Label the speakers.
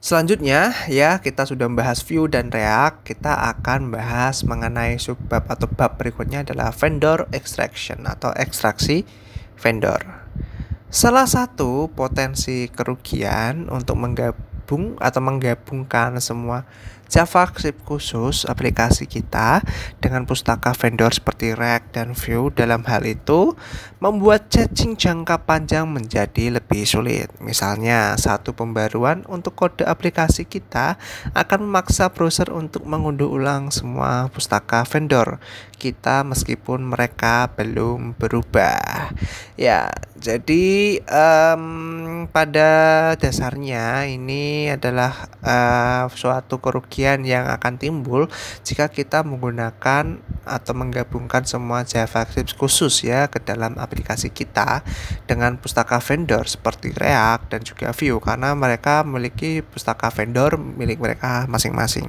Speaker 1: Selanjutnya, ya kita sudah membahas Vue dan React, kita akan bahas mengenai subbab atau bab berikutnya adalah vendor extraction atau ekstraksi vendor. Salah satu potensi kerugian untuk menggabung atau menggabungkan semua JavaScript khusus aplikasi kita dengan pustaka vendor seperti React dan Vue dalam hal itu membuat caching jangka panjang menjadi lebih sulit. Misalnya, satu pembaruan untuk kode aplikasi kita akan memaksa browser untuk mengunduh ulang semua pustaka vendor kita meskipun mereka belum berubah. Ya, jadi um, pada dasarnya ini adalah uh, suatu kerugian yang akan timbul jika kita menggunakan atau menggabungkan semua JavaScript khusus ya ke dalam aplikasi kita dengan pustaka vendor seperti React dan juga Vue karena mereka memiliki pustaka vendor milik mereka masing-masing.